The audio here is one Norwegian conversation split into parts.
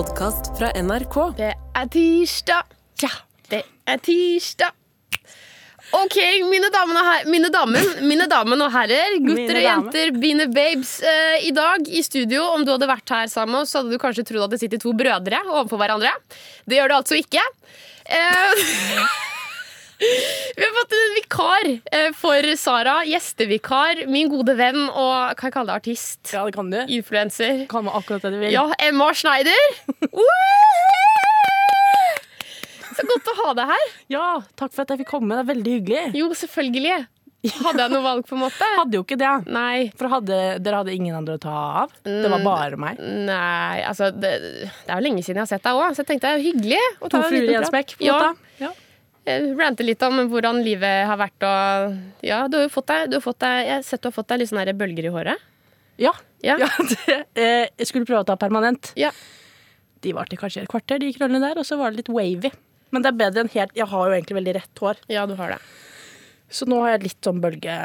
podkast fra NRK. Det er tirsdag. Ja, det er tirsdag. OK, mine damer og, her mine damen, mine damen og herrer, gutter og jenter, mine babes. Eh, I dag i studio, om du hadde vært her sammen med oss, så hadde du kanskje trodd at det sitter to brødre overfor hverandre. Det gjør det altså ikke. Eh, vi har fått en vikar eh, for Sara. Gjestevikar. Min gode venn og kan jeg kalle det artist? Ja, det kan du. Influenser. Kan være akkurat det du vil. Ja, Emma Schneider. Så godt å ha deg her. Ja, takk for at jeg fikk komme. Det er veldig hyggelig. Jo, selvfølgelig. Hadde jeg noe valg, på en måte? Hadde jo ikke det. Nei. For hadde, dere hadde ingen andre å ta av? Det var bare meg. Nei, altså Det, det er jo lenge siden jeg har sett deg òg, så jeg tenkte det er hyggelig. å ta To fruer fluer i en smekk. på en Ja, måte. Ja. eh, Rante litt om hvordan livet har vært og Ja, du har jo fått deg, du har fått deg Jeg har sett du har fått deg litt sånne bølger i håret. Ja. Ja. ja det, eh, jeg skulle prøve å ta permanent. Ja. De varte kanskje et kvarter, de krøllene der, og så var det litt wavy. Men det er bedre enn helt Jeg har jo egentlig veldig rett hår, Ja, du har det. så nå har jeg litt sånn bølge,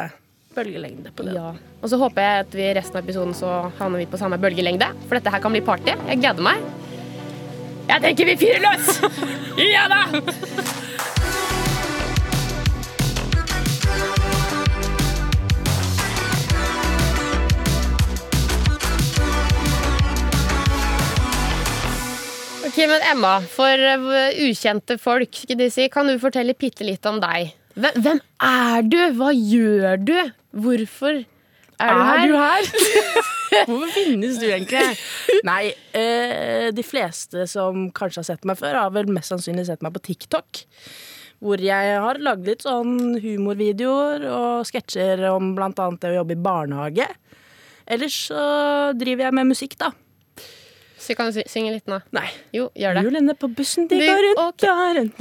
bølgelengde på det. Ja. Og så håper jeg at vi i resten av episoden så havner vi på samme bølgelengde. For dette her kan bli party. Jeg gleder meg. Jeg tenker vi fyrer løs! Ja da! Ok, men Emma, for eh, ukjente folk, skal de si, kan du fortelle bitte litt om deg? Hvem, hvem er du? Hva gjør du? Hvorfor er du her? Er du her? Hvorfor finnes du egentlig? Nei, eh, de fleste som kanskje har sett meg før, har vel mest sannsynlig sett meg på TikTok. Hvor jeg har lagd litt sånn humorvideoer og sketsjer om annet det å jobbe i barnehage. Ellers så driver jeg med musikk, da. Så kan du sy- synge litt nå? Nei. Jo, gjør det. Hjulene på bussen, de går rundt okay. og rundt.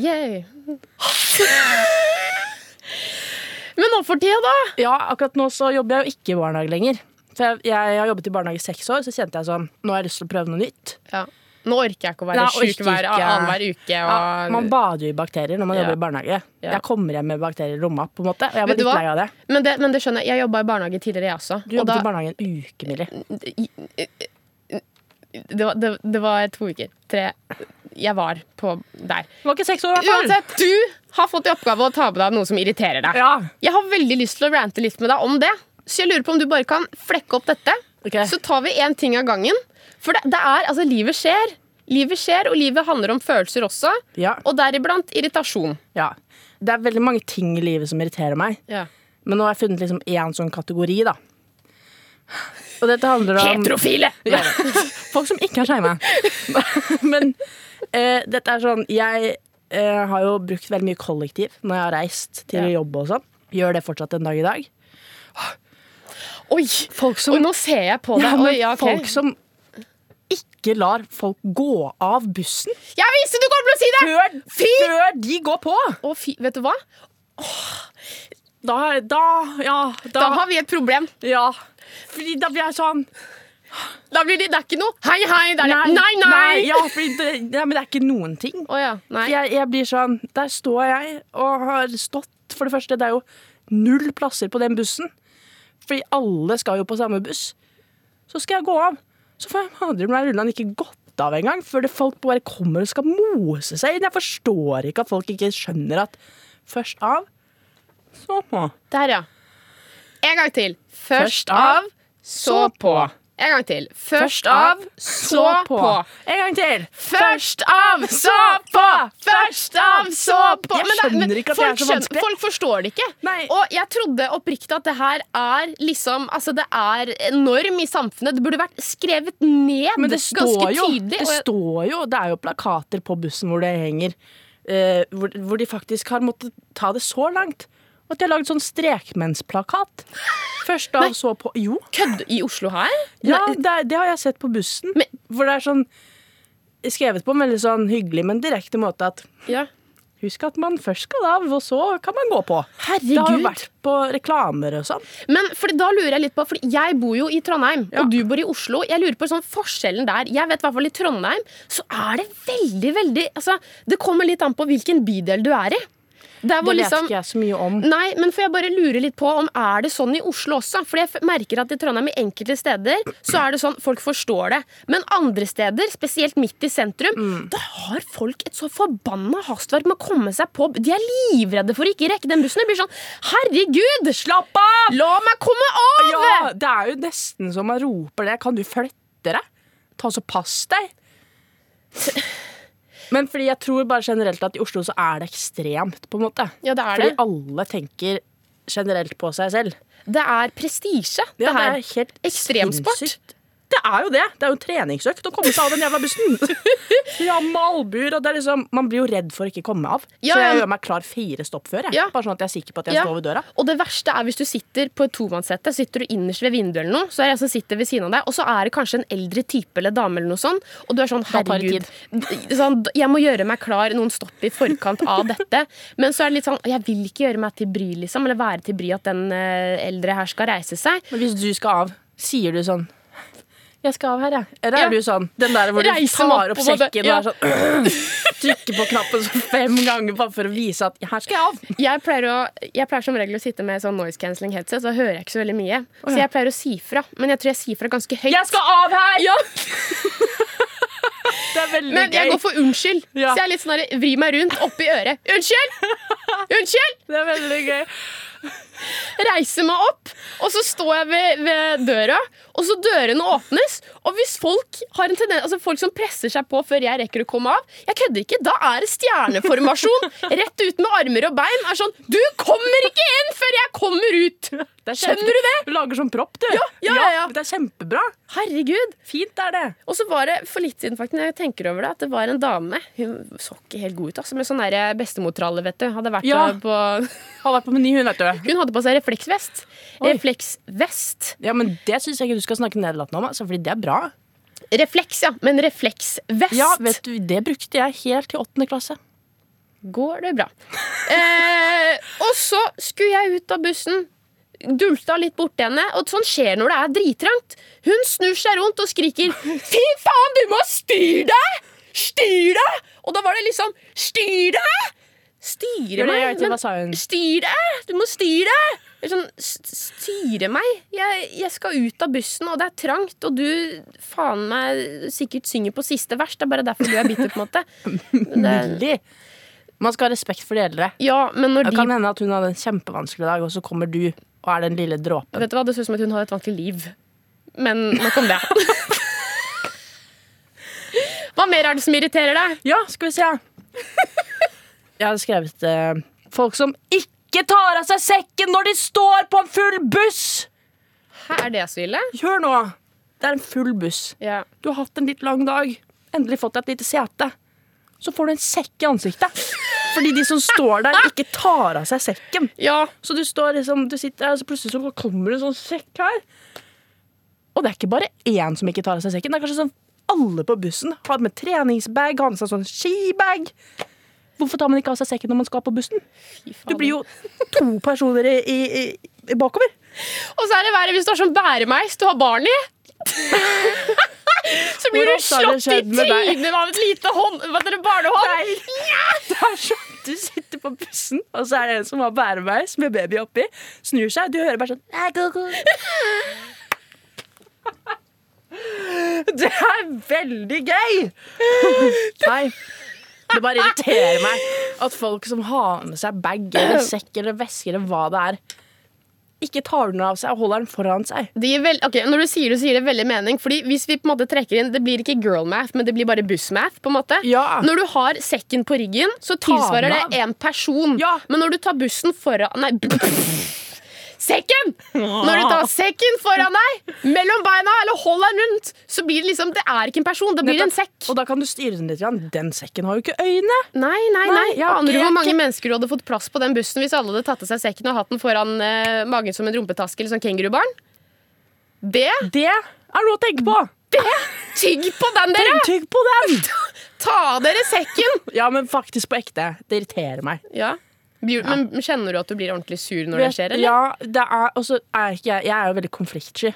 Men nå for tida, da? Ja, akkurat nå så jobber jeg jo ikke i barnehage lenger. For jeg, jeg har jobbet i barnehage i seks år, så kjente jeg sånn Nå har jeg lyst til å prøve noe nytt. Ja. Nå orker jeg ikke å være sjuk hver annenhver uke. Og... Ja, man bader jo i bakterier når man Ja. jobber i barnehage. Ja. Jeg kommer hjem med bakterier i lomma, på en måte. Og jeg var litt lei av det. men, det, men det skjønner jeg. Jeg jobba i barnehage tidligere, jeg også. Du jobbet i barnehage en uke, Millie. Det, var, det, det var to uker. Tre. Jeg var på der. Det var ikke seks år, i hvert fall. Du har fått i oppgave å ta på deg noe som irriterer deg. Ja. Jeg har veldig lyst til å rante litt med deg om det. Så jeg lurer på om du bare kan flekke opp dette. Okay. Så tar vi én ting av gangen. For det, det er, altså, livet skjer. Livet skjer, og livet handler om følelser også. Ja. Og deriblant irritasjon. ja. Det er veldig mange ting i livet som irriterer meg. Ja. Men nå har jeg funnet liksom én sånn kategori, da. Og dette handler om Heterofile! Ja. Folk som ikke er skeive. Men eh, dette er sånn Jeg eh, har jo brukt veldig mye kollektiv når jeg har reist til Ja. jobb og sånn. Gjør det fortsatt en dag i dag. Oi! Folk som Oi, nå ser jeg på deg. Ja, Oi, ja, okay. Folk som ikke lar folk gå av bussen Jeg visste du kom til å si det! før, før de går på! Å, fy, vet du hva? Da, da, ja, da, Da har vi et problem. ja. Fordi da blir jeg sånn Da blir det, det er ikke noe hei, hei. Det er det. Nei, nei! ja, fordi det, ja, men det er ikke noen ting. Oh, ja. Nei. Jeg, jeg blir sånn Der står jeg og har stått For det første, det er jo null plasser på den bussen. Fordi alle skal jo på samme buss. Så skal jeg gå av. Så får jeg andre meg rullende ikke gått av engang. Før det folk bare kommer og skal mose seg inn. Jeg forstår ikke at folk ikke skjønner at først av, så på. Der, ja. En gang til. Først av, så på. En gang til. Først av, så på. En gang til. Først av, så på! Først av, så på! Jeg skjønner ikke at det er så vanskelig. Folk forstår det ikke. Og jeg trodde oppriktig at det her er liksom Altså, det er norm i samfunnet. Det burde vært skrevet ned Men det står jo, det står jo Det er jo plakater på bussen hvor det henger eh, hvor, hvor de faktisk har måttet ta det så langt. At de har lagd sånn strekmennsplakat. Først da så på Jo, Kødd i Oslo her? ja, det, er- det har jeg sett på bussen. Men- hvor det er sånn skrevet på en veldig sånn hyggelig, men direkte måte at Ja. Husk at man først skal av, og så kan man gå på. Det har jo Herregud. vært på reklamer og sånn. Men fordi da lurer jeg litt på Fordi jeg bor jo i Trondheim, Ja. og du bor i Oslo. Jeg lurer på sånn forskjellen der. Jeg vet i hvert fall i Trondheim så er det veldig, veldig altså, Det kommer litt an på hvilken bydel du er i. Det vet liksom ikke jeg så mye om. Nei, men får jeg bare lure litt på om er det sånn i Oslo også? For jeg merker at i Trondheim i enkelte steder så er det sånn folk forstår det. Men andre steder, spesielt midt i sentrum, Mm. da har folk et så forbanna hastverk med å komme seg på De er livredde for å ikke rekke den bussen. Det blir sånn Herregud! Slapp av! La meg komme av! Ja, det er jo nesten som man roper det. Kan du flytte deg? Ta så pass deg. Men fordi jeg tror bare generelt at i Oslo så er det ekstremt, på en måte. Ja, det er fordi det. alle tenker generelt på seg selv. Det er prestisje. Ja, det er helt ekstremsport. sinnssykt. Det er jo det. Det er jo en treningsøkt å komme seg av den jævla bussen. ja, med albuer, og det er liksom Man blir jo redd for å ikke komme av. Ja, så jeg gjør meg klar fire stopp før. Jeg. Ja. Bare sånn at jeg er sikker på at jeg Ja. står ved døra. Og det verste er hvis du sitter på et tomannssete, sitter du innerst ved vinduet eller noe, så er det en som sitter ved siden av deg, og så er det kanskje en eldre type eller dame eller noe sånt, og du er sånn herregud, sånn, jeg må gjøre meg klar noen stopp i forkant av dette. Men så er det litt sånn, jeg vil ikke gjøre meg til bry, liksom, eller være til bry at den eh, eldre her skal reise seg. Men hvis du skal av, sier du sånn jeg skal av her, jeg. Eller Ja. er du sånn den der hvor du Reiser meg tar opp opp sekken Ja. og er sånn Trykker på knappen sånn fem ganger bare for å vise at her skal jeg av. Jeg pleier, å, jeg pleier som regel å sitte med sånn noise cancelling headset, så da hører jeg ikke så veldig mye. Så jeg pleier å si fra, men jeg tror jeg sier fra ganske høyt. Jeg skal av her! Ja, Det er veldig men jeg gøy. går for unnskyld. Ja. Så jeg er litt sånn der, meg rundt oppi øret. Unnskyld! Unnskyld! Det er veldig gøy. reiser meg opp, og så står jeg ved, ved døra, og så dørene åpnes. Og hvis folk har en tendens, altså folk som presser seg på før jeg rekker å komme av Jeg kødder ikke, da er det stjerneformasjon rett ut med armer og bein. Er sånn, Du kommer ikke inn før jeg kommer ut! Er Skjønner du det? Du lager sånn propp, du. Ja, ja, ja, ja. Det er kjempebra. Herregud. Fint er det. Og så var det for litt siden faktisk, jeg tenker over det, at det var en dame Hun så ikke helt god ut, altså, med sånn bestemortralle, vet du. Hadde vært Ja. på hadde vært på Meny, hun, vet du. Hun hadde på seg refleksvest. Oi. Refleksvest. Ja, men Det syns jeg ikke du skal snakke nederlatende om, altså, fordi det er bra. Refleks, ja. Men refleksvest. Ja, vet du, Det brukte jeg helt til åttende klasse. går det bra. Eh, og så skulle jeg ut av bussen. Dulta litt borti henne, og sånn skjer når det er drittrangt. Hun snur seg rundt og skriker 'Fy faen, du må styre deg! Styr deg!' Og da var det liksom 'Styr deg!' Styre meg? Men styr deg! Du må styre deg! Sånn, styre meg? Jeg, jeg skal ut av bussen, og det er trangt, og du faen meg sikkert synger på siste vers. Det er bare derfor du er bitter, på en måte. Mulig. Man skal ha respekt for de eldre. ja, Det de kan hende at hun hadde en kjempevanskelig dag, og så kommer du og er den lille dråpen. Vet du hva, Det ser ut som at hun har et vanskelig liv. Men nok om det. Hva mer er det som irriterer deg? Ja, skal vi se. Jeg hadde skrevet eh, folk som ikke tar av seg sekken når de står på en full buss! Hæ, er det så ille? Hør nå. Det er en full buss. Ja. Du har hatt en litt lang dag. Endelig fått deg et lite sete. Så får du en sekk i ansiktet. Fordi de som står der, ikke tar av seg sekken. ja. Så du står liksom, du sitter der, og så plutselig så kommer det en sånn sekk her. Og det er ikke bare én som ikke tar av seg sekken. Det er kanskje sånn alle på bussen har med treningsbag, har med seg sånn skibag. Hvorfor tar man ikke av seg sekken når man skal på bussen? Du blir jo to personer i, i, i, bakover. Og så er det verre hvis du har sånn bæremeis du har barn i. så blir du slått i trynet av et lite hånd, hva heter det, barnehånd. Det er sånn du sitter på bussen, og så er det en som har bæremeis med baby oppi, snur seg, du hører bare sånn go, go». Det er veldig gøy! Nei. Det bare irriterer meg at folk som har med seg bag eller sekk eller veske eller hva det er, ikke tar den av seg og holder den foran seg. Vel, okay, Når du sier det, så gir det veldig mening. Fordi hvis vi på en måte trekker inn Det blir ikke girl math, men det blir bare buss math. på en måte Ja. Når du har sekken på ryggen, så tilsvarer det én person. Ja. Men når du tar bussen foran Nei, sekken! Når du tar sekken foran deg, mellom beina, eller holder den rundt, så blir det liksom Det er ikke en person, det blir en sekk. Og da kan du styre den litt. Den sekken har jo ikke øyne. Nei, nei, nei. Nei, ja, Aner du hvor mange mange mennesker du hadde fått plass på den bussen hvis alle hadde tatt av seg sekken og hatt den foran eh, magen som en rumpetaske eller sånn kengurubarn? Det Det er noe å tenke på. Det! Tygg på den, dere! Tygg på den! Ta av dere sekken! Ja, men faktisk på ekte. Det irriterer meg. Ja. Men kjenner du at du blir ordentlig sur når det skjer, eller? Ja, det er, og så er ikke jeg Jeg er jo veldig konfliktsky.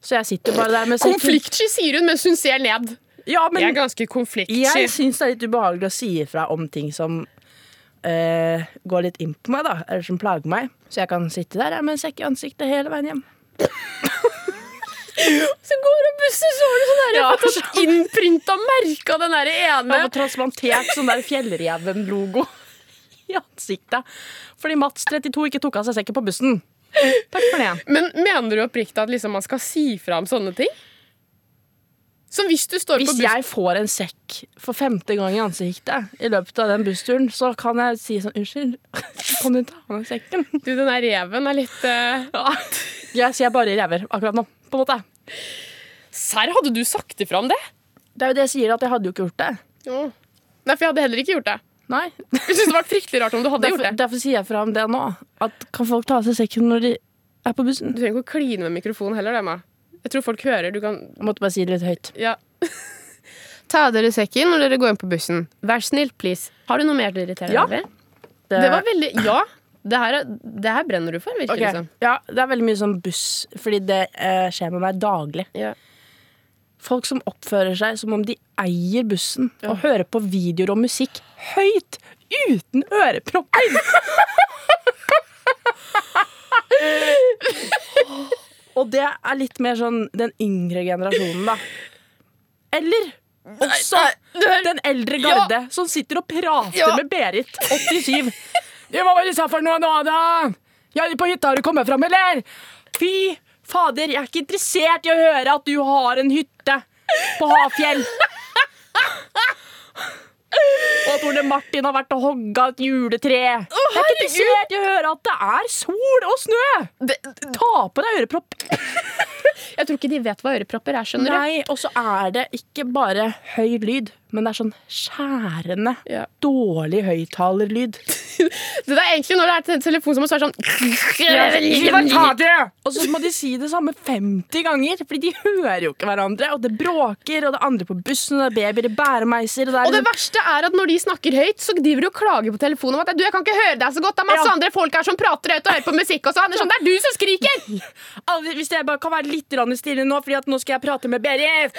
Så jeg sitter bare der med. Konfliktsky, sier hun mens hun ser ned. Ja, Jeg er ganske konfliktsky. jeg syns det er litt ubehagelig å si ifra om ting som eh, går litt inn på meg, da, eller som plager meg. Så jeg kan sitte der med en sekk i ansiktet hele veien hjem. Så går du bussen, så har du sånn der Ja, sånn innprinta merke av den der ene. Jeg har transplantert sånn der Fjellreven-logo i ansiktet. Fordi Mats 32 ikke tok av seg sekken på bussen. Takk for det. Men mener du oppriktig at liksom man skal si fra om sånne ting? Så hvis du står Hvis på bussen jeg får en sekk for femte gang i ansiktet i løpet av den bussturen, så kan jeg si sånn Unnskyld, kan du ta av den sekken? Du, den der reven er litt uh... Ja. Jeg sier bare rever akkurat nå, på en måte. Serr, hadde du sagt ifra om det? Det er jo det jeg sier, at jeg hadde jo ikke gjort det. Ja. Nei, for jeg hadde heller ikke gjort det. Nei. Jeg synes det var fryktelig rart om du hadde Derfor, gjort det. derfor sier jeg fra om det nå. At kan folk ta av seg sekken når de er på bussen? Du trenger ikke å kline med mikrofonen heller, Emma. Jeg tror folk hører. Du kan Jeg måtte bare si det litt høyt. Ja. Ta av dere sekken når dere går inn på bussen. Vær snill, please. Har du noe mer du irriterer deg Ja. over? Det var veldig Ja. Det her, er- det her brenner du for, virker det okay. som. Ja, det er veldig mye sånn buss, fordi det eh, skjer med meg daglig. Ja. Folk som oppfører seg som om de eier bussen, og hører på videoer og musikk høyt, uten ørepropper. og det er litt mer sånn den yngre generasjonen, da. Eller også den eldre garde som sitter og prater Ja. med Berit, 87. Det var hva du sa for noe nå, da? Ja, på hytta har du kommet fram, eller? Fy fader, jeg er ikke interessert i å høre at du har en hytte på Hafjell. Og at Ole Martin har vært og hogga et juletre. jeg er ikke interessert i å høre at det er sol og snø. Ta på deg ørepropp. jeg tror ikke de vet hva ørepropper er, skjønner du. Nei, og så er det ikke bare høy lyd, men det er sånn skjærende, Ja. dårlig høyttalerlyd. Det er egentlig når det er en telefon som er sånn det! Og så må de si det samme 50 ganger, Fordi de hører jo ikke hverandre. Og det bråker, og det er andre på bussen, og det er babyer i bæremeiser. Og det Og det verste er at når de snakker høyt, så driver de og klager på telefonen om at du, jeg kan ikke høre deg så godt. Det er masse Ja. andre folk her som prater høyt og hører på musikk og. Det er sånn, det er du som skriker! Hvis jeg bare kan være litt stille nå, Fordi at nå skal jeg prate med Berit,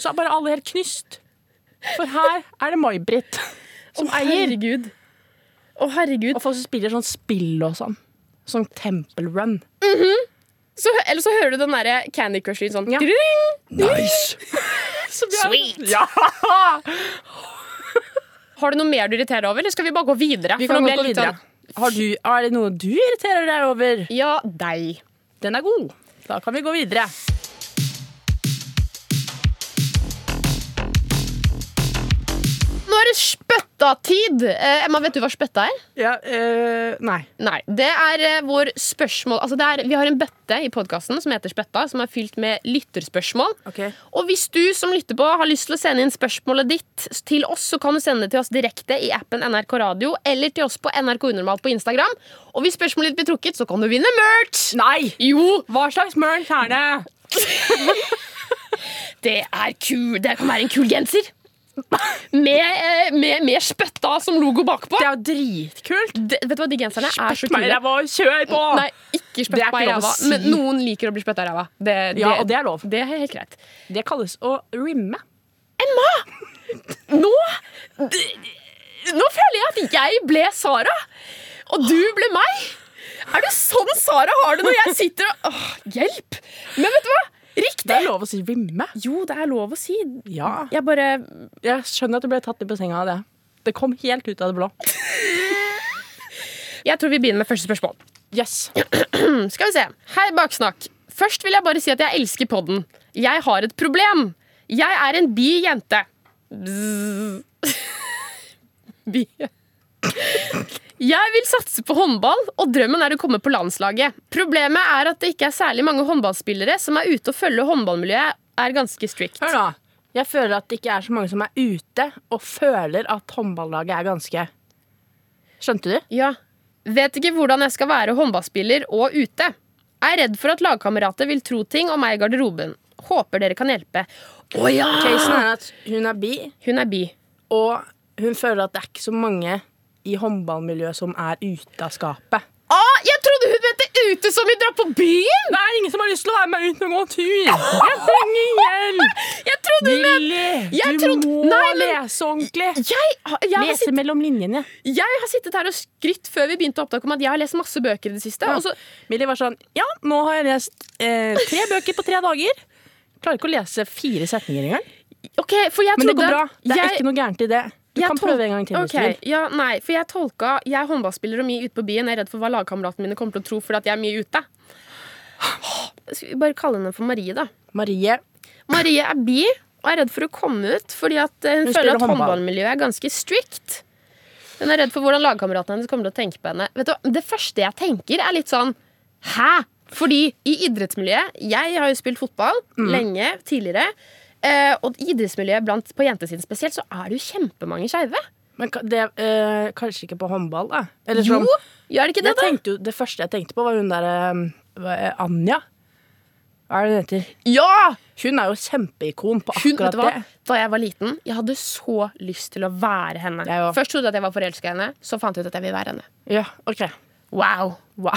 så er bare alle helt knyst. For her er det May-Britt som oh, eier. herregud. Å, herregud. Og folk som spiller sånn spill og sånn. Sånn Temple Run. Så, eller så hører du den derre Candy Crush-lyden sånn. Ja. «Dring!» Nice! Sweet. Ja! Har du noe mer du irriterer deg over, eller skal vi bare gå videre? Vi kan gå videre. sånn- Har du, er det noe du irriterer deg over? Ja, deg. Den er god. Da kan vi gå videre. Nå er det spøttatid! Eh, Emma, vet du hva spøtta er? Ja, eh, nei. Nei. Det er eh, vår spørsmål Altså det er, Vi har en bøtte i podkasten som heter Spøtta, som er fylt med lytterspørsmål. Ok. Og hvis du som lytter på har lyst til å sende inn spørsmålet ditt til oss, så kan du sende det til oss direkte i appen NRK Radio eller til oss på NRK Unormalt på Instagram. Og hvis spørsmålet ditt blir trukket, så kan du vinne merch! Nei! Jo, Hva slags merch er det? det er kul. Det kan være en kul genser. Med, eh, med, med spøtta som logo bakpå. Det er jo dritkult. Det, vet du hva, De genserne er så kule. Spytt meg i ræva kjør på! Nei, ikke spytt meg i ræva. si. Men noen liker å bli spytta i ræva. Det, det, Ja, og det er lov. det er helt greit. Det kalles å rimme. Emma! Nå Nå føler jeg at jeg ble Sara, og du ble meg. Er det sånn Sara har det når jeg sitter og Åh, Hjelp! Men vet du hva? Riktig! Det er lov å si rimme. Jo, det er lov å si. Ja. Jeg bare Jeg skjønner at du ble tatt litt på senga av det. Det kom helt ut av det blå. Jeg tror vi begynner med første spørsmål. Yes. Skal vi se. Hei, Baksnakk. Først vil jeg bare si at jeg elsker podden. Jeg har et problem. Jeg er en bi jente. Bzz. Bi. Jeg vil satse på håndball, og drømmen er å komme på landslaget. Problemet er at det ikke er særlig mange håndballspillere som er ute og følger håndballmiljøet er ganske strict. Hør nå. Jeg føler at det ikke er så mange som er ute og føler at håndballaget er ganske Skjønte du? Ja. Vet ikke hvordan jeg skal være håndballspiller og ute. Jeg Er redd for at lagkamerater vil tro ting om meg i garderoben. Håper dere kan hjelpe. Å ja! Casen er at hun er bi, Hun er bi. og hun føler at det er ikke så mange i håndballmiljøet som er ute av skapet. Ah, jeg trodde hun mente ute som vi drar på byen! Det er ingen som har lyst til å være med ut og gå tur! Jeg trenger hjelp! Jeg trodde Jeg du trodde- må Nei, men- lese ordentlig. jeg, jeg, jeg, Lese sitt, mellom linjene. jeg har sittet her og skrytt før vi begynte opptak om at jeg har lest masse bøker i det siste. Ja. Og så, Millie var sånn Ja, nå har jeg lest eh, tre bøker på tre dager. Klarer ikke å lese fire setninger engang. ok, for jeg Men det går bra. Det er jeg, ikke noe gærent i det. Du jeg kan prøve en gang til. vil. ja, nei, for jeg tolka Jeg er håndballspiller og mye ute på byen. Jeg er redd for hva lagkameratene mine kommer til å tro fordi at jeg er mye ute. Skal vi bare kalle henne for Marie, da. Marie, Marie er bi og er redd for å komme ut fordi at eh, hun, Hun føler at håndball. håndballmiljøet er ganske strict. Hun er redd for hvordan lagkameratene hennes kommer til å tenke på henne. Vet du. Det første jeg tenker, er litt sånn Hæ? Fordi i idrettsmiljøet Jeg har jo spilt fotball Mm. lenge tidligere. Eh, og idrettsmiljøet blant, på jentesiden spesielt, så er det jo kjempemange skeive. men det, eh, kanskje ikke på håndball, da? Eller Jo, sånn, gjør det ikke det, da? jo, det første jeg tenkte på, var hun derre Anja. Hva er det hun heter? Ja! Hun er jo kjempeikon på Hun, akkurat hva? det. Da jeg var liten, jeg hadde så lyst til å være henne. Først trodde jeg at jeg var forelska i henne, så fant jeg ut at jeg vil være henne. Ja, ok. Wow. Wow.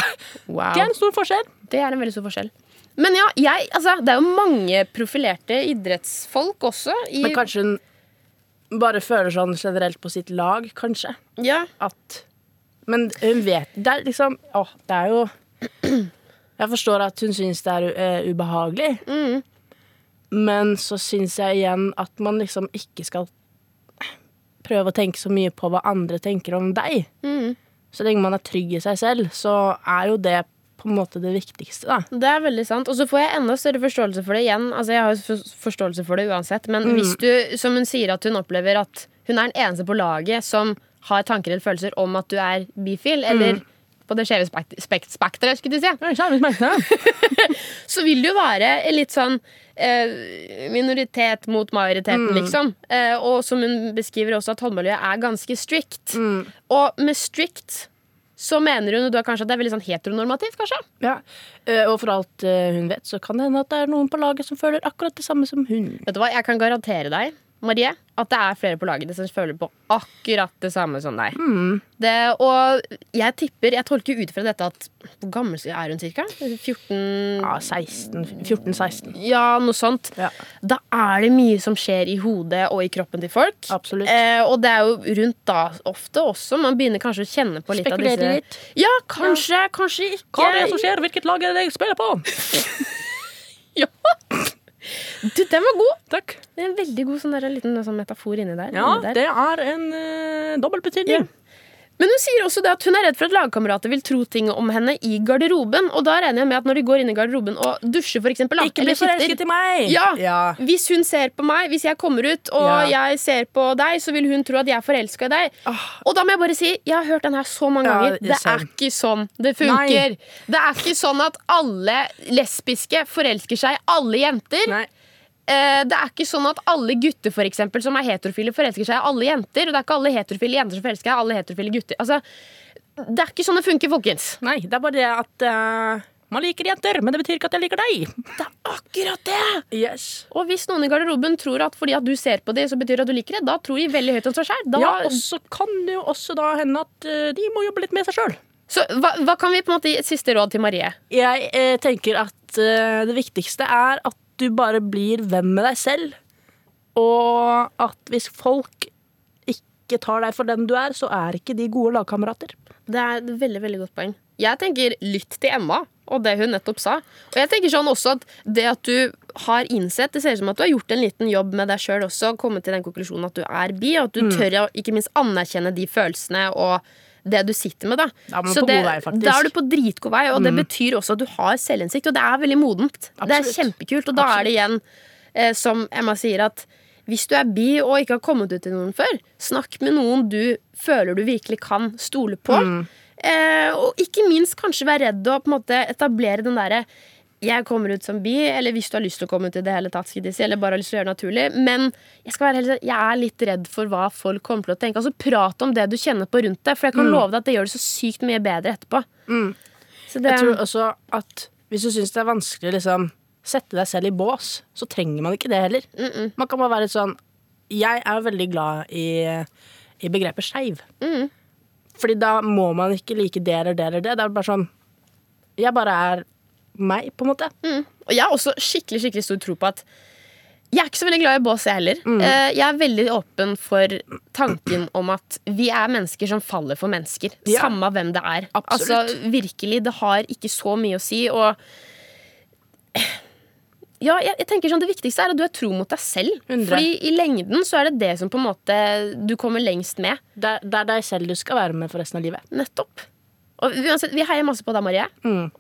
wow. Det er en stor forskjell. Det er en veldig stor forskjell. Men ja, jeg, altså, det er jo mange profilerte idrettsfolk også. I, Men kanskje hun bare føler sånn generelt på sitt lag, kanskje. ja, At Men hun vet Det er liksom Å, det er jo Jeg forstår at hun syns det er uh, ubehagelig, mm, men så syns jeg igjen at man liksom ikke skal prøve å tenke så mye på hva andre tenker om deg. mm. Så lenge man er trygg i seg selv, så er jo det på en måte det viktigste, da. Det er veldig sant. Og så får jeg enda større forståelse for det igjen. Altså, jeg har jo forståelse for det uansett, men Mm. hvis du, som hun sier, at hun opplever at hun er den eneste på laget som har tanker eller følelser om at du er bifil, eller Mm. på det skjeve spekt spekt spekteret, skulle du si, så vil det jo være litt sånn eh, minoritet mot majoriteten, liksom. Eh, og som hun beskriver også, at håndmiljøet er ganske strict. Mm. Og med strict så mener hun da kanskje at det er veldig sånn heteronormativt, kanskje? Ja. eh, Og for alt eh, hun vet, så kan det hende at det er noen på laget som føler akkurat det samme som hun. Vet du hva, Jeg kan garantere deg, Marie, at det er flere på laget som føler på akkurat det samme som deg. Mm. Det, og jeg tipper, jeg tolker ut fra dette at Hvor gammel er hun cirka? 14 Ja, 16, 14-16. Ja, noe sånt. Ja. Da er det mye som skjer i hodet og i kroppen til folk. Absolutt. Eh, og det er jo rundt da ofte også man begynner kanskje å kjenne på litt av disse litt. Ja, kanskje, kanskje ikke. Hva er det som skjer? Hvilket lag er det jeg spiller på? Ja. Du, den var god. Takk. Det er en veldig god sånn der, liten sånn metafor inni der. Ja, inni der. det er en uh, dobbeltbetydning. Men hun sier også det at hun er redd for at lagkamerater vil tro ting om henne i garderoben. Og da regner jeg med at når de går inn i garderoben og dusjer, for eksempel, Ikke bli forelsket i meg! Ja. ja. Hvis hun ser på meg, hvis jeg kommer ut og Ja. jeg ser på deg, så vil hun tro at jeg er forelska i deg. Og da må jeg bare si, jeg har hørt den her så mange Ja, ganger. det er Det er ikke sånn det funker. Det er ikke sånn at alle lesbiske forelsker seg i alle jenter. Nei. Eh, det er ikke sånn at alle gutter for eksempel, som er heterofile, forelsker seg i alle jenter. Og det er ikke alle heterofile jenter som forelsker seg i alle heterofile gutter. Altså, det er ikke sånn det funker, folkens. Nei, det er bare det at uh, man liker jenter, men det betyr ikke at jeg liker deg. Det er akkurat det! Yes. Og hvis noen i garderoben tror at fordi at du ser på dem, så betyr det at du liker det, da tror de veldig høyt om seg sjøl. Ja, og så kan det jo også da hende at uh, de må jobbe litt med seg sjøl. Så hva, hva kan vi på en måte gi et siste råd til Marie? Jeg eh, tenker at eh, det viktigste er at du bare blir venn med deg selv. Og at hvis folk ikke tar deg for den du er, så er ikke de gode lagkamerater. Det er et veldig veldig godt poeng. Jeg tenker lytt til Emma og det hun nettopp sa. Og jeg tenker sånn også at det at du har innsett Det ser ut som at du har gjort en liten jobb med deg sjøl også, kommet til den konklusjonen at du er bi, og at du tør å ikke minst anerkjenne de følelsene og det du sitter med. da Da er det, vei. Da er du på dritgod vei, og det betyr også at du har selvinnsikt, og det er veldig modent. Det er kjempekult, og da er det igjen, eh, som Emma sier, at hvis du er bi og ikke har kommet ut til noen før, snakk med noen du føler du virkelig kan stole på. Eh, og ikke minst kanskje være redd og på en måte etablere den derre jeg kommer ut som bi, eller hvis du har lyst til å komme ut i det hele tatt, eller bare har lyst til å gjøre det naturlig. Men jeg, skal være helt, jeg er litt redd for hva folk kommer til å tenke. Altså Prat om det du kjenner på rundt deg, for jeg kan love deg at det gjør det så sykt mye bedre etterpå. Så det, Jeg tror også at hvis du syns det er vanskelig å liksom, sette deg selv i bås, så trenger man ikke det heller. Man kan bare være litt sånn Jeg er veldig glad i, i begrepet skeiv. Mm. Fordi da må man ikke like det eller det eller det. Det er bare sånn Jeg bare er meg, på en måte. Og jeg har også skikkelig skikkelig stor tro på at jeg er ikke så veldig glad i bås, jeg heller. Mm. Jeg er veldig åpen for tanken om at vi er mennesker som faller for mennesker. Ja. Samme hvem det er. Absolutt. Altså, virkelig, det har ikke så mye å si. Og ja, jeg, jeg tenker sånn, Det viktigste er at du er tro mot deg selv. Hundre. Fordi i lengden så er det det som på en måte du kommer lengst med. Det, det er deg selv du skal være med for resten av livet. Nettopp. Og uansett, Vi heier masse på deg, Marie,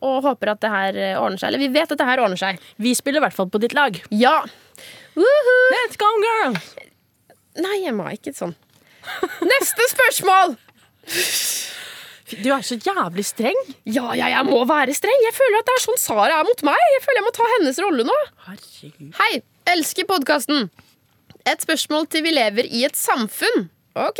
og håper at det her eh, ordner seg. Eller vi vet at det her ordner seg. Vi spiller i hvert fall på ditt lag. Ja! Woohoo! Let's go, girl! Nei, jeg må ikke sånn. Neste spørsmål! Du er så jævlig streng. Ja, ja, jeg må være streng. Jeg føler at det er sånn Sara er mot meg. Jeg føler jeg må ta hennes rolle nå. Herregud. Hei, elsker podkasten. Et spørsmål til vi lever i et samfunn. Ok.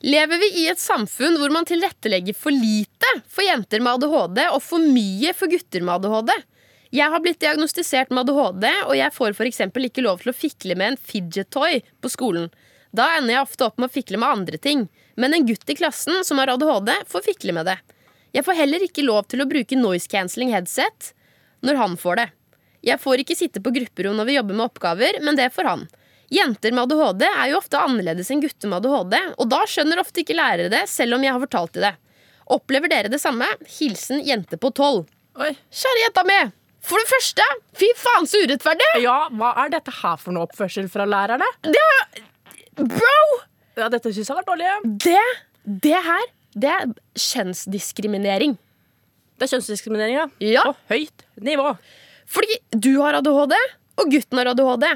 Lever vi i et samfunn hvor man tilrettelegger for lite for jenter med ADHD og for mye for gutter med ADHD? Jeg har blitt diagnostisert med ADHD, og jeg får f.eks. ikke lov til å fikle med en fidget toy på skolen. Da ender jeg ofte opp med å fikle med andre ting. Men en gutt i klassen som har ADHD, får fikle med det. Jeg får heller ikke lov til å bruke noise cancelling headset når han får det. Jeg får ikke sitte på grupperom når vi jobber med oppgaver, men det får han. Jenter med ADHD er jo ofte annerledes enn gutter med ADHD, og da skjønner ofte ikke lærere det, selv om jeg har fortalt dem det. Opplever dere det samme? Hilsen jente på tolv. Kjære jenta mi! For det første, fy faen så urettferdig! Ja, hva er dette her for noe oppførsel fra lærerne? Det er, Bro! Ja, dette syns jeg vært dårlig. Det, det her, det er kjønnsdiskriminering. Det er kjønnsdiskriminering, ja. Ja. På høyt nivå. Fordi du har ADHD, og gutten har ADHD.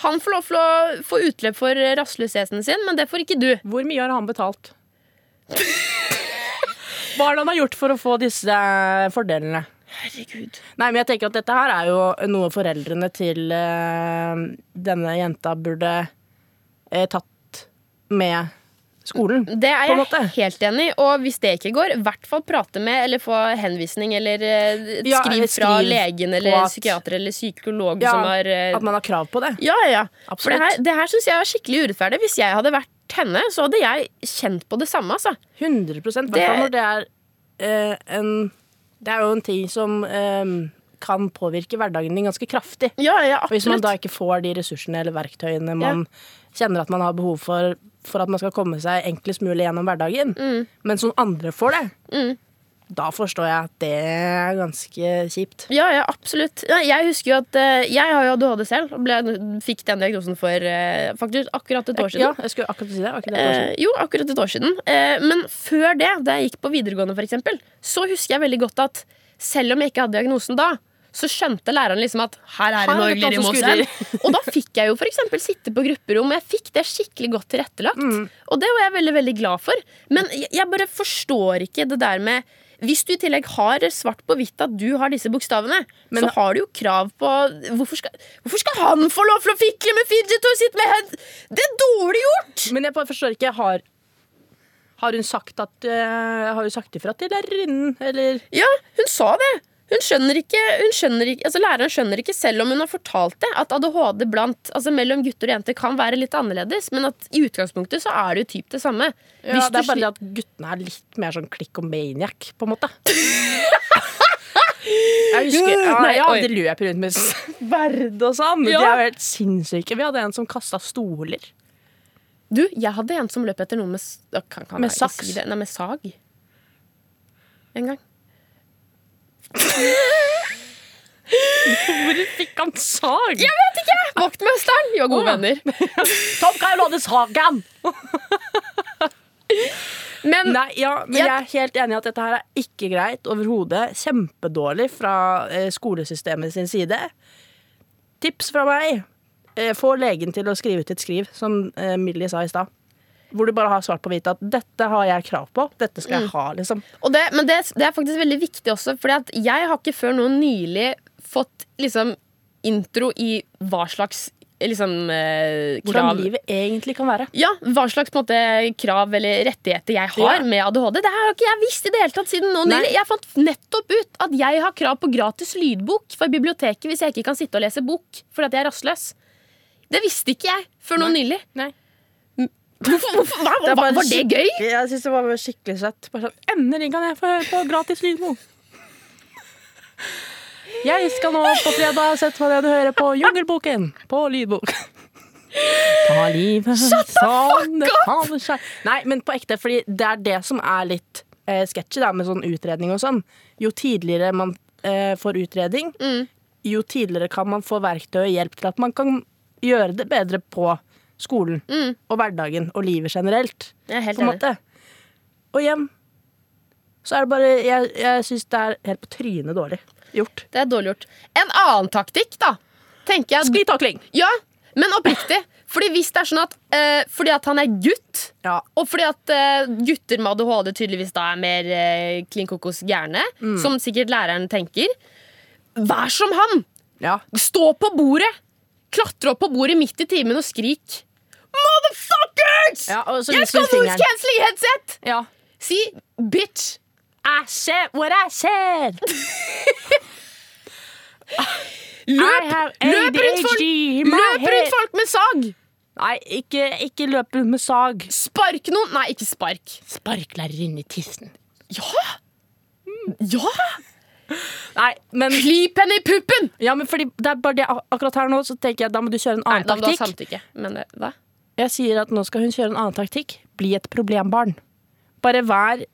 Han får lov til å få utløp for rastløsheten sin, men det får ikke du. Hvor mye har han betalt? Hva det han har gjort for å få disse fordelene? Herregud. Nei, men jeg tenker at dette her er jo noe foreldrene til uh, denne jenta burde uh, tatt med skolen. Det er jeg helt enig i. Og hvis det ikke går, i hvert fall prate med eller få henvisning eller eh, et Ja, skriv fra skriv legen eller at- psykiater eller psykolog Ja, som har eh, At man har krav på det. Ja, ja. For det her, det her syns jeg var skikkelig urettferdig. Hvis jeg hadde vært henne, så hadde jeg kjent på det samme. Altså. 100 I hvert fall når det er eh, en Det er jo en ting som eh, kan påvirke hverdagen din ganske kraftig. Ja, ja, Og Hvis man da ikke får de ressursene eller verktøyene man kjenner at man har behov for for at man skal komme seg enklest mulig gjennom hverdagen, mens noen andre får det, Mm. da forstår jeg at det er ganske kjipt. Ja, ja, absolutt. Jeg husker jo at eh, Jeg har jo ADHD selv ble, fikk den diagnosen for eh, faktisk akkurat et år siden. Ja, jeg skulle akkurat si det. Akkurat et år siden? Eh, jo, akkurat et år siden. Eh, men før det, da jeg gikk på videregående, for eksempel, så husker jeg veldig godt at selv om jeg ikke hadde diagnosen da, så skjønte læreren liksom at her er det noe er glirr i mosen. Og da fikk jeg jo eksempel sitte på grupperom. Jeg fikk det skikkelig godt tilrettelagt. Mm. Og det var jeg veldig veldig glad for. Men jeg bare forstår ikke det der med hvis du i tillegg har svart på hvitt at du har disse bokstavene, Men- så har du jo krav på hvorfor skal, hvorfor skal han få lov til å fikle med fidget og sitte med head? Det er dårlig gjort! Men jeg bare forstår ikke. Har, har hun sagt at uh, Har hun sagt ifra til lærerinnen, eller Ja, hun sa det. Hun skjønner ikke, hun skjønner ikke altså Læreren skjønner ikke, selv om hun har fortalt det, at ADHD blant, altså mellom gutter og jenter kan være litt annerledes. Men at i utgangspunktet så er det jo typ det samme. ja, Hvis Det er bare det at guttene er litt mer sånn maniac, på en måte. Jeg husker ja, Nei, ja, oi. De løp rundt med sverd og sånn. Ja. De er jo helt sinnssyke. Vi hadde en som kasta stoler. Du, jeg hadde en som løp etter noen med, Med saks? Si? Nei, med sag. En gang. Hvor fikk han sag? Jeg vet ikke! Vaktmesteren! Vi var gode venner. Tom, låne sagen? Men Nei, ja, men Jeg- jeg er helt enig i at dette her er ikke greit overhodet. Kjempedårlig fra eh, skolesystemet sin side. Tips fra meg. Eh, få legen til å skrive ut et skriv, som eh, Millie sa i stad. Hvor du bare har svart på hvitt at 'dette har jeg krav på', dette skal jeg ha, liksom. Og det, men det, det er faktisk veldig viktig også, for jeg har ikke før nå nylig fått liksom intro i hva slags liksom, eh, Hvordan livet egentlig kan være. ja, hva slags måte, krav eller rettigheter jeg har Ja. med ADHD. Det har ikke jeg visst i det hele tatt siden nå nylig. Jeg fant nettopp ut at jeg har krav på gratis lydbok for biblioteket hvis jeg ikke kan sitte og lese bok fordi at jeg er rastløs. Det visste ikke jeg før nå nylig. Nei. Hvorfor, hvorfor, hva, Det var, var det gøy? Jeg synes det var skikkelig søtt. Bare sånn, Endelig kan jeg få høre på gratis lydbok. Jeg skal nå på fredag sette meg ned og høre på Jungelboken på lydbok. Ta livet som det faller seg Nei, men på ekte, fordi det er det som er litt eh, sketchy med sånn utredning og sånn. Jo tidligere man eh, får utredning, Mm. jo tidligere kan man få verktøy og hjelp til at man kan gjøre det bedre på skolen Mm. og hverdagen og livet generelt. Jeg er helt enig. måte. Og igjen så er det bare Jeg, jeg syns det er helt på trynet dårlig gjort. Det er dårlig gjort. En annen taktikk, da, tenker jeg Sklitakling! Ja, men oppriktig. Fordi hvis det er sånn at uh, Fordi at han er gutt, Ja. og fordi at uh, gutter med ADHD tydeligvis da er mer uh, klin kokos gærne, Mm. som sikkert læreren tenker, vær som han! ja. Stå på bordet! Klatre opp på bordet midt i timen og skrik. Motherfuckers! Ja, jeg skal voice cancel i headset! ja. Si bitch. I said what I said! Løp, løp rundt folk, løp rundt folk med sag! Nei, ikke, ikke løp rundt med sag. Spark noen. Nei, ikke spark. Spark læreren i tissen. Ja! Ja! Nei, men, Klip henne i puppen! ja, men fordi det er bare det akkurat her nå, så tenker jeg da må du kjøre en Nei, annen da du ha taktikk. samtykke. Men det, hva? Jeg sier at nå skal hun kjøre en annen taktikk. Bli et problembarn. Bare vær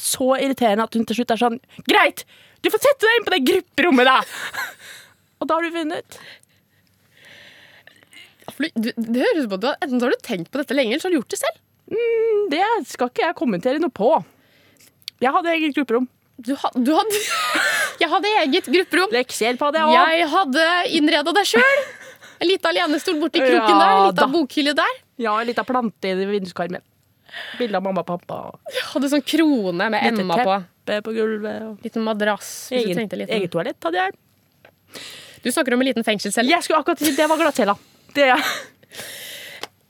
så irriterende at hun til slutt er sånn Greit, du får sette deg inn på det grupperommet, da! Og da har du vunnet. Du, det høres ut som at du enten så har du tenkt på dette lenge, eller så har du gjort det selv. Det skal ikke jeg kommentere noe på. Jeg hadde eget grupperom. Du, ha, du hadde Jeg hadde eget grupperom. Lekser på jeg òg. Jeg hadde innreda det sjøl. En liten alenestol borti kroken Ja, der. En liten bokhylle der. Ja, en liten plante i vinduskarmen. Bilde av mamma og pappa. Jeg hadde sånn krone med Lite Emma på. teppe på gulvet. Og Liten madrass. Hvis du egen, trengte en liten. eget toalett hadde jeg. Du snakker om en liten fengselscelle. Jeg skulle akkurat si det var glattcella. Det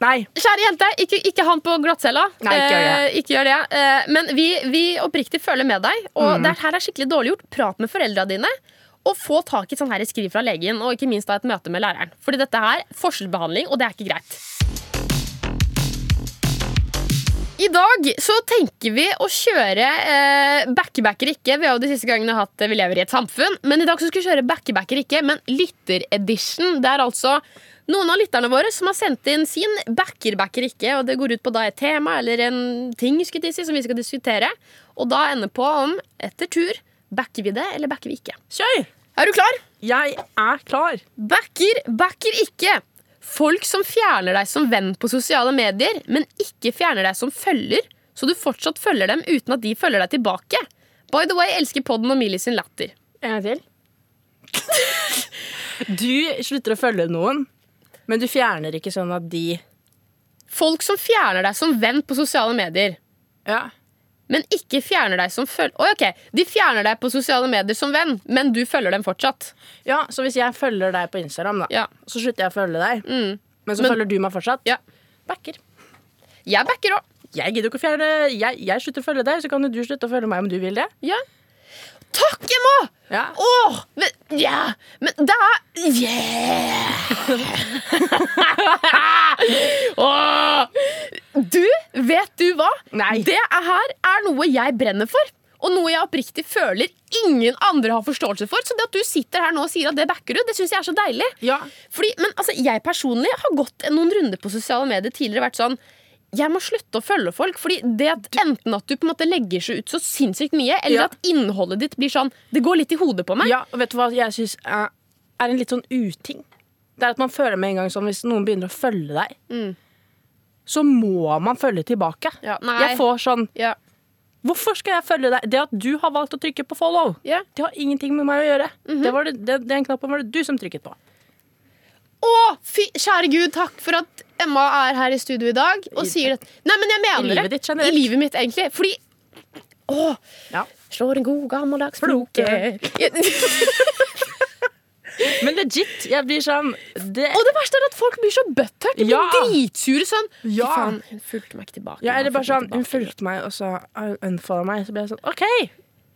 Nei. Kjære jente, ikke, ikke han på glattcella. Nei, ikke gjør det. Eh, ikke gjør det. Eh, men vi, vi oppriktig føler med deg. Og Mm. det her er skikkelig dårlig gjort. Prat med foreldra dine. Og få tak i et sånn her skriv fra legen, og ikke minst da et møte med læreren. Fordi dette her er forskjellsbehandling, og det er ikke greit. I dag så tenker vi å kjøre eh, backbacker ikke. Vi har jo de siste gangene hatt eh, Vi lever i et samfunn. Men i dag så skal vi kjøre backbacker ikke, men lytteredition. Det er altså noen av lytterne våre som har sendt inn sin backer backer ikke. Og det går ut på da et tema eller en ting skulle si, som vi skal diskutere. Og da ender på om etter tur backer vi det, eller backer vi ikke. Kjør! Er du klar? Jeg er klar. Backer, backer ikke. Folk som fjerner deg som venn på sosiale medier, men ikke fjerner deg som følger, så du fortsatt følger dem uten at de følger deg tilbake. By the way, elsker podden og Millie sin latter. En gang til. Du slutter å følge noen, men du fjerner ikke sånn at de Folk som fjerner deg som venn på sosiale medier, Ja. Men ikke fjerner deg som følger Oi, ok, De fjerner deg på sosiale medier som venn, men du følger dem fortsatt. ja, Så hvis jeg følger deg på Instagram, da, Ja. så slutter jeg å følge deg, Mm. men så Men- følger du meg fortsatt? Ja. Backer. Jeg backer òg. Jeg gidder ikke å fjerne jeg, jeg slutter å følge deg, så kan du slutte å følge meg om du vil det. Ja. Takk, Emma! Ja. Åh, men, ja, men det er Yeah! Åh, du, vet du hva? Nei. Det er her er noe jeg brenner for. Og noe jeg oppriktig føler ingen andre har forståelse for. Så det at du sitter her nå og sier at det backer du, det syns jeg er så deilig. Ja. Fordi, men altså, jeg personlig har gått noen runder på sosiale medier tidligere vært sånn jeg må slutte å følge folk. Fordi det at Enten at du på en måte legger seg ut så sinnssykt mye, eller Ja. at innholdet ditt blir sånn Det går litt i hodet på meg. ja, og vet du hva jeg syns er, er en litt sånn uting? Det er at man føler med en gang sånn hvis noen begynner å følge deg, Mm. Så må man følge tilbake. Ja. Jeg får sånn Ja. Hvorfor skal jeg følge deg? Det at du har valgt å trykke på follow, Ja. det har ingenting med meg å gjøre. Mhm. det var det, det, den knappen var det du som trykket på. Å, fy, kjære Gud, takk for at Emma er her i studio i dag og I- sier dette. Nei, men jeg mener I livet det. ditt generelt. I livet mitt, egentlig. Fordi Å, Ja. slår en god gammeldags Floke. Men legit, jeg blir sånn det, Og det verste er at folk blir så butthurt. De blir Ja. dritsure sånn. Fy Ja. faen, hun fulgte meg ikke tilbake. ja, Eller bare sånn Hun fulgte meg, og så unfollow meg. Så ble jeg sånn OK!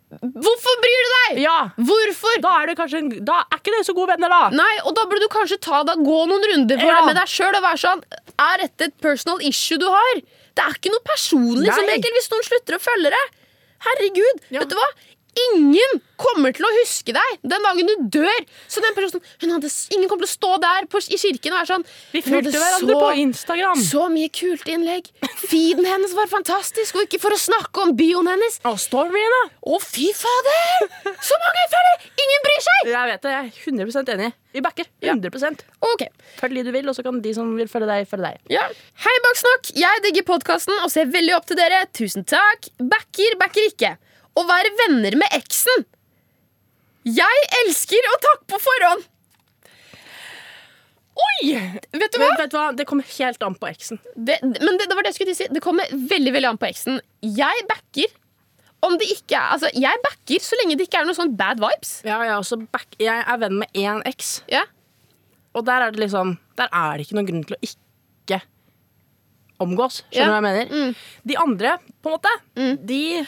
Hvorfor bryr du deg? Ja, Hvorfor? da er det kanskje Da er ikke dere så gode venner, da. Nei, og da burde du kanskje ta deg, gå noen runder for Ja. med deg sjøl og være sånn Er dette et personal issue du har? Det er ikke noe personlig som Nei. regel hvis noen slutter å følge deg. Herregud, Ja. vet du hva? Ingen kommer til å huske deg den dagen du dør. Så den personen, hadde, Ingen kommer til å stå der på, i kirken og være sånn Vi fulgte hverandre så- på Instagram. Så mye kult innlegg. Feeden hennes var fantastisk, og ikke for å snakke om bioen hennes. Og storyene! Å, fy fader! Så mange følgere! Ingen bryr seg! Jeg vet det, jeg er 100% enig. Vi backer. 100 Ok, Følg de du vil, og så kan de som vil følge deg, følge deg. ja. Hei, Baksnakk. Jeg digger podkasten og ser veldig opp til dere. Tusen takk. Backer, backer ikke. Å være venner med eksen. Jeg elsker å takke på forhånd. Oi! Vet du hva? Men vet du hva? Det kommer helt an på eksen. Det, men det, det var det jeg skulle si. Det kommer veldig veldig an på eksen. Jeg backer om det ikke er Altså, jeg backer så lenge det ikke er noe sånn bad vibes. Ja, jeg, back, jeg er venn med én eks, Ja. og der er det liksom Der er det ikke noen grunn til å ikke omgås. Skjønner du Ja. hva jeg mener? De andre, på en måte, de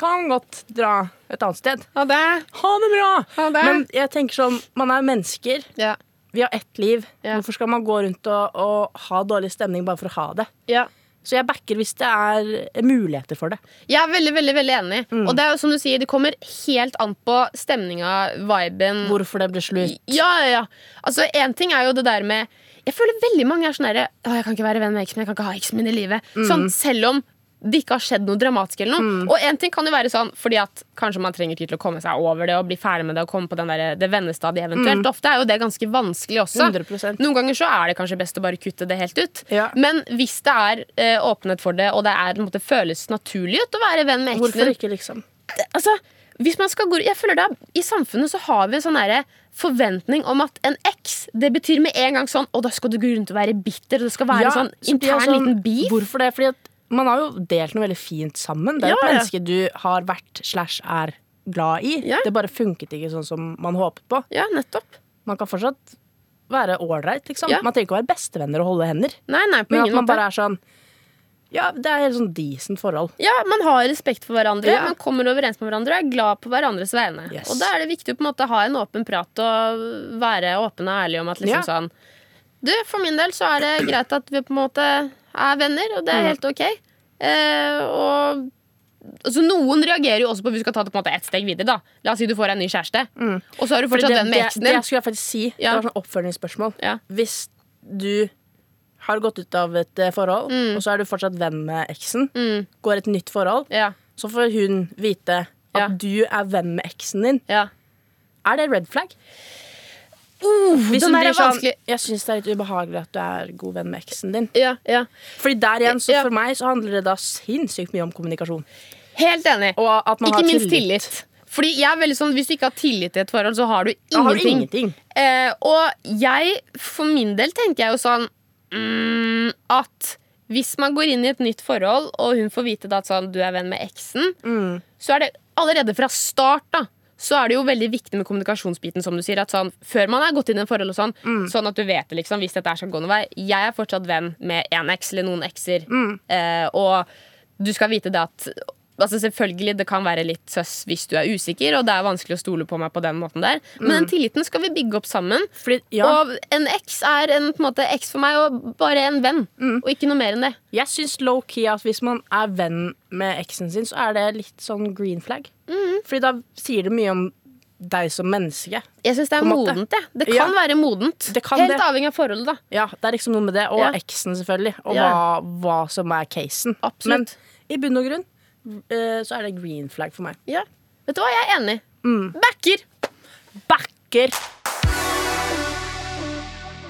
kan godt dra et annet sted. Ha det. Ha det bra! Ha det. Men jeg tenker sånn, man er mennesker. Ja. Vi har ett liv. Ja. Hvorfor skal man gå rundt og, og ha dårlig stemning bare for å ha det? ja. Så jeg backer hvis det er muligheter for det. Jeg er veldig veldig, veldig enig. Og det er jo som du sier, det kommer helt an på stemninga, viben. Hvorfor det ble slutt. Ja, ja, ja. Altså, en ting er jo det der med Jeg føler veldig mange er sånn herre Å, jeg kan ikke være venn med eksen min, jeg kan ikke ha eksen min i livet. Sånn, selv om det ikke har skjedd noe dramatisk eller noe. Og en ting kan jo være sånn fordi at kanskje man trenger tid til å komme seg over det og bli ferdig med det og komme på den der, det vennestadiet eventuelt. Ofte er jo det ganske vanskelig også. 100%. Noen ganger så er det kanskje best å bare kutte det helt ut. Ja. Men hvis det er eh, åpenhet for det, og det er, måte, føles naturlig ut å være venn med eksen Hvorfor ikke, liksom? altså, hvis man skal gå, jeg føler da, I samfunnet så har vi en sånn derre forventning om at en eks det betyr med en gang sånn Og da skal du gå rundt og være bitter, og det skal være Ja, sånn intern sånn, liten beef. Hvorfor det? Fordi at man har jo delt noe veldig fint sammen. Det er Ja, et ja. menneske du har vært slash er glad i. Ja. Det bare funket ikke sånn som man håpet på. Ja, nettopp. Man kan fortsatt være ålreit, liksom. Ja. Man trenger ikke å være bestevenner og holde hender. Nei, nei, på Men at man måte. bare er sånn Ja, det er helt sånn decent forhold. Ja, Man har respekt for hverandre, Ja. man kommer overens med hverandre og er glad på hverandres vegne. Yes. Og Da er det viktig å på en måte ha en åpen prat og være åpen og ærlig om at liksom Ja. sånn Du, For min del så er det greit at vi på en måte er venner, og det Mm. er helt ok. Eh, og altså, Noen reagerer jo også på at vi skal ta det på en måte ett steg videre. da La oss si du får deg en ny kjæreste, og så har du Mm. Fortsatt den med eksen din. det det skulle jeg faktisk si. Ja. Det var sånn oppfølgingsspørsmål. Ja. Hvis du har gått ut av et forhold, forhold, og så er du fortsatt venn med eksen, Mm. går et nytt forhold, Ja, så får hun vite at Ja. du er venn med eksen din. ja. Er det red flag? Uh, Hvis hun blir sånn. Jeg syns det er litt ubehagelig at du er god venn med eksen din. Ja, ja. Fordi der igjen, så for meg så handler det da sinnssykt mye om kommunikasjon. Helt enig. Og at man Ikke har minst tillit. tillit. Fordi jeg er veldig sånn, Hvis du ikke har tillit til et forhold, så har du ingenting. har du ingenting. Eh, og jeg, for min del, tenker jeg jo sånn mm, at hvis man går inn i et nytt forhold, og hun får vite at sånn, du er venn med eksen, Mm. så er det allerede fra start da så er det jo veldig viktig med kommunikasjonsbiten, som du sier. At sånn, før man har gått inn i et forhold, og sånn, Mm. sånn at du vet det, liksom, hvis dette er skal gå noen vei. Jeg er fortsatt venn med én eks eller noen ekser. Mm. Eh, og du skal vite det at Altså Selvfølgelig, det kan være litt søss hvis du er usikker, og det er vanskelig å stole på meg på den måten der. Men den tilliten skal vi bygge opp sammen. Fordi, Mm. ja, Og en eks er en, på en måte, eks for meg, og bare en venn. Mm. Og ikke noe mer enn det. jeg syns low-key at hvis man er venn med eksen sin, så er det litt sånn green flag. Mm. Fordi da sier det mye om deg som menneske. Jeg syns det er modent. Det, Det kan Ja. være modent. Det kan Helt det. avhengig av forholdet, da. Ja, det er liksom noe med det. Og Ja. eksen, selvfølgelig. Og hva, hva som er casen. Absolutt. Men i bunn og grunn så er det green flag for meg. Ja. Vet du hva, jeg er enig. Mm. Backer! Backer!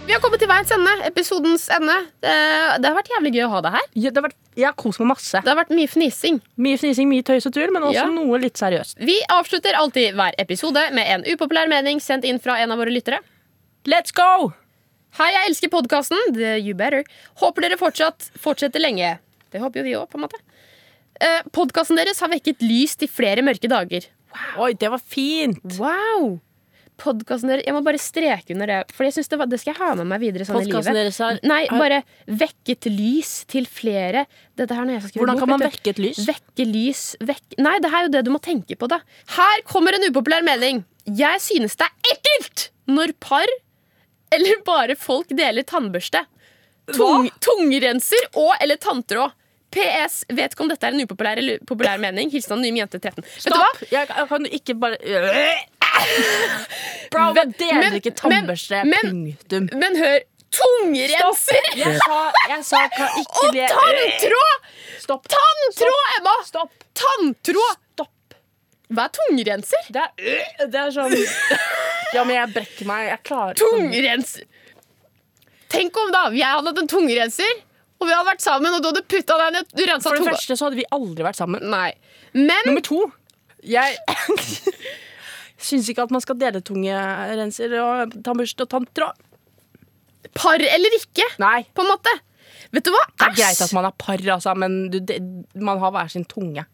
Vi har kommet til veiens ende. Episodens ende. Det, det har vært jævlig gøy å ha deg her. Ja, det har vært, jeg har kost meg masse. Det har vært mye fnising. Mye fnising, mye tøys og tull, men også Ja. noe litt seriøst. Vi avslutter alltid hver episode med en upopulær mening sendt inn fra en av våre lyttere. Let's go! Hei, jeg elsker podkasten. You better. Håper dere fortsatt fortsetter lenge. Det håper jo vi òg, på en måte. Eh, Podkasten deres har vekket lys til flere mørke dager. Oi, det var fint! Wow! Podkasten deres Jeg må bare streke under det, for jeg synes det, var, det skal jeg ha med meg videre sånn i livet. deres har- Nei, bare vekket lys til flere Dette her når jeg skal skrive Hvordan bok, kan man vet du. vekke et lys? Vekke lys vekk... Nei, det er jo det du må tenke på, da. Her kommer en upopulær mening. Jeg synes det er ekkelt når par eller bare folk deler tannbørste. Tung, tungrenser og eller tanntråd. PS. Vet ikke om dette er en upopulær eller populær mening. Hilsen Anonym jente 13. Vet du hva? Stopp! Jeg, kan ikke bare Bro, Men- det men- ikke tannbørste. men- Punktum. Men hør! Tungrenser Jeg sa, jeg sa kan ikke og tanntråd! Stopp. Tanntråd, Emma! Stopp. Tanntråd! Stopp. Hva er tungrenser? Det er, det er sånn Ja, men jeg brekker meg. Jeg klarer Tungrenser. Tenk om da jeg hadde hatt en tungrenser, og vi hadde vært sammen, og du hadde putta deg ned Du rensa For det første så hadde vi aldri vært sammen. Nei. Men Nummer to Jeg syns ikke at man skal dele tungerenser og tannbørste og tanntråd. par eller ikke, Nei. på en måte. Vet du hva? Det er greit at man er par, altså, men du, det, man har hver sin tunge.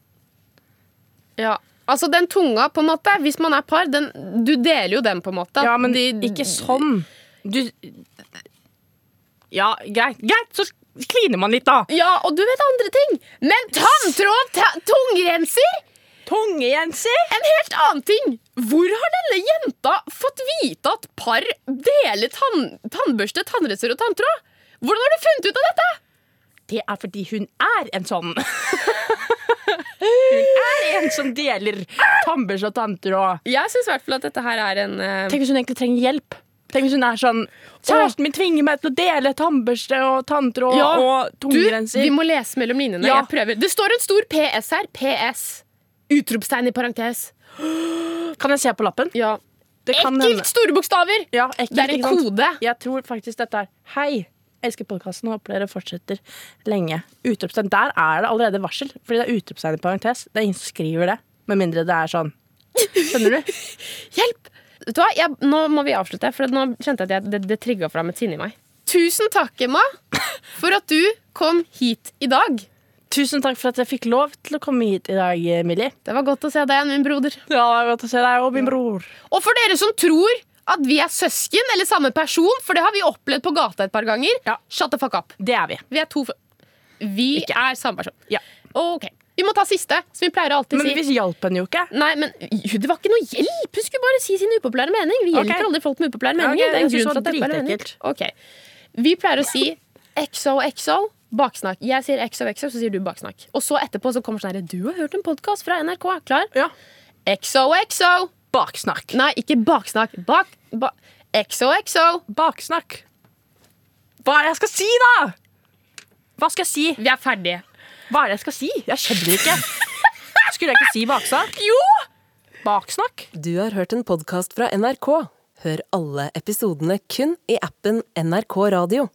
Ja. Altså, den tunga, på en måte, hvis man er par, den, du deler jo den, på en måte. Ja, men De- ikke sånn. Du Ja, greit. Greit, så kliner man litt, da. Ja, og du vet andre ting. Men tanntråd, ta tungrenser, Tungejenser! en helt annen ting. Hvor har denne jenta fått vite at par deler tann tannbørste, tannrenser og tanntråd? Hvordan har du funnet ut av dette? Det er fordi hun er en sånn. hun er en som deler tannbørste og tanntråd. Jeg syns i hvert fall at dette her er en uh... Tenk hvis hun egentlig trenger hjelp. Tenk hvis hun er sånn Kjæresten min tvinger meg til å dele tannbørste og tanntråd Ja, og Du, vi må lese mellom linjene. Ja. Jeg prøver. Det står en stor PS her. PS. Utropstegn i parentes. Kan jeg se på lappen? Ja. Det kan hende. Ekkelt store bokstaver! Ja, ekkelt, Det er en kode. Jeg tror faktisk dette er Hei, elsker podkasten håper dere fortsetter lenge. Utropstegn. Der er det allerede varsel, fordi det er utropstegn i parentes. Det er ingen som skriver det, med mindre det er sånn. Skjønner du? Hjelp! Vet du hva? Jeg, nå må vi avslutte, for nå kjente jeg at jeg, det, det trigga fram et sinne i meg. Tusen takk, Emma, for at du kom hit i dag. Tusen takk for at jeg fikk lov til å komme hit i dag, Millie. Det var godt å se deg igjen, min broder. Ja, det var godt å se deg og min bror. Og for dere som tror at vi er søsken eller samme person, for det har vi opplevd på gata et par ganger, Ja. shut the fuck up. Det er vi. Vi er to f- Vi er samme person. Ja. Ok. Vi må ta siste, som vi pleier å alltid Men si. vi hjalp henne jo ikke. Nei, men det var ikke noe hjelp! Hun skulle bare si sin upopulære mening. Vi hjelper okay. aldri folk med upopulære meninger. Okay, det er en grunn for at det er meninger. dritekkelt. Vi pleier å si XOXO, baksnakk. Jeg sier XOXO, så sier du baksnakk. Og så etterpå så kommer sånn herre Du har hørt en podkast fra NRK. Klar? Ja. XOXO. Baksnakk. Nei, ikke baksnakk. Bak... Ba XOXO. Baksnakk. Hva er det jeg skal si, da? Hva skal jeg si? Vi er ferdige. Hva er det jeg skal si? Jeg skjønner ikke. Skulle jeg ikke si baksnakk? Jo! Baksnakk? Du har hørt en podkast fra NRK. Hør alle episodene kun i appen NRK Radio.